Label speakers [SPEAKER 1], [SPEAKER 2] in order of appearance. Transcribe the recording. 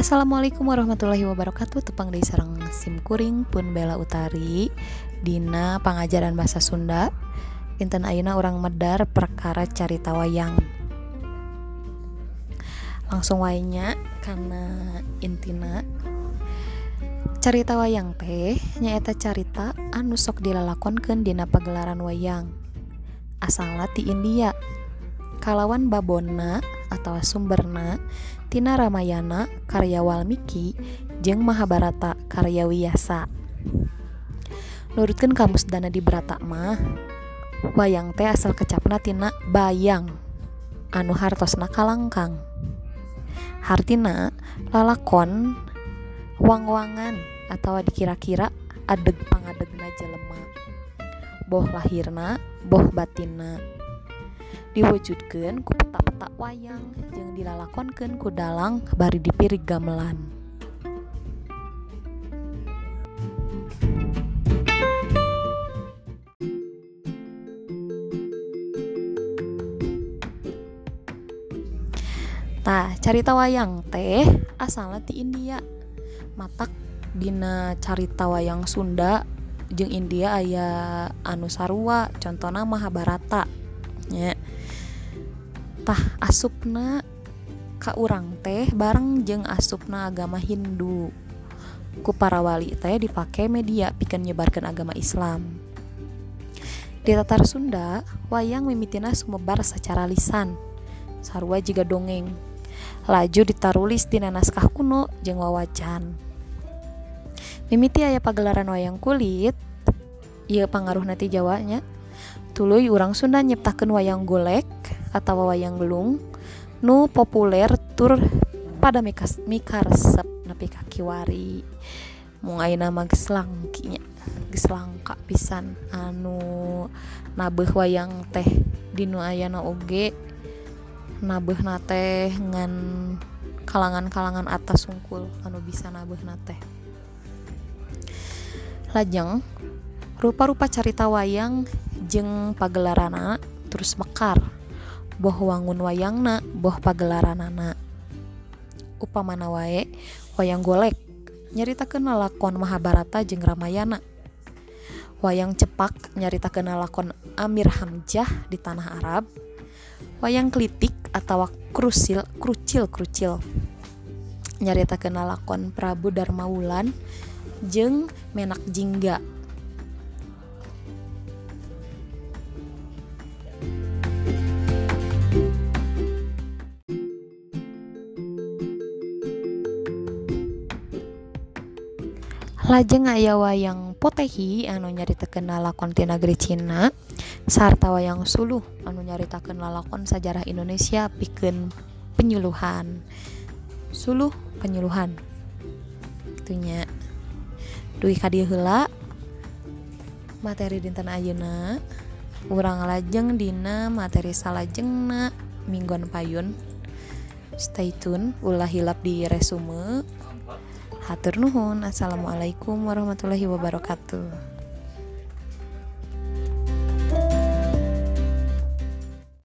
[SPEAKER 1] Assalamualaikum warahmatullahi wabarakatuh. Tepang dari sarang simkuring pun bela utari Dina pengajaran bahasa Sunda. Inten Aina orang medar perkara carita wayang. Langsung waynya karena intina. Carita wayang teh nyaeta carita anu sok dilalakonkeun dina pagelaran wayang. Asalna ti India. Kalawan babona atau sumberna Tina Ramayana karya Walmiki jeung Mahabharata karya Wiyasa nurutkan kamus dana di Brata mah wayang teh asal kecapna tina bayang anu hartosna kalangkang. Hartina lalakon wang-wangan atau dikira-kira adeg pangadegna jelema. Boh lahirna boh batinna diwujudkan ku peta-peta wayang yang dilalakonkan ku dalang bari dipirig gamelan Tah, carita wayang teh asalnya di India. Matak dina carita wayang Sunda jeung India aya anu sarua contohna Mahabharata tah asupna ka urang teh bareng jeung asupna agama Hindu. Ku para wali teh dipake media pikeun nyebarkan agama Islam. Di tatar Sunda wayang mimitina sumebar secara lisan sarua juga dongeng. Laju ditarulis dina naskah kuno jeung wawacan. Mimiti aya pagelaran wayang kulit iya pangaruh nanti Jawanya tuluy urang Sunda nyiptakeun wayang golek atau wayang gelung nu populer tur pada mikas mikaresep nepi ka kiwari. Mung ayeuna mah geus langkinya geus langka pisan. Anu nabeuh wayang teh dinu ayana oge nabeuh teh ngan kalangan-kalangan atas sungkul anu bisa nabeuh teh. Lajeng rupa-rupa carita wayang jeng pagelarana terus mekar. Boh wangun wayangna boh pagelaranana. Upamana wae wayang golek. Nyaritakeun lakon Mahabharata jeung Ramayana. Wayang cepak nyaritakeun lakon Amir Hamzah di tanah Arab. Wayang klitik atau krusil krucil krucil nyaritakeun lakon Prabu Darmawulan jeung Menak Jingga lajeng aya wayang potehi anu nyaritakeun lalakon ti negeri Cina sarta wayang suluh anu nyaritakeun lalakon sajarah Indonesia pikeun penyuluhan suluh penyuluhan. Itunya duwi kadieu heula materi dinten ayeuna urang lajeng dina materi salajengna mingguan payun. Stay tune ulah hilap di resume Hatur nuhun. Assalamualaikum warahmatullahi wabarakatuh.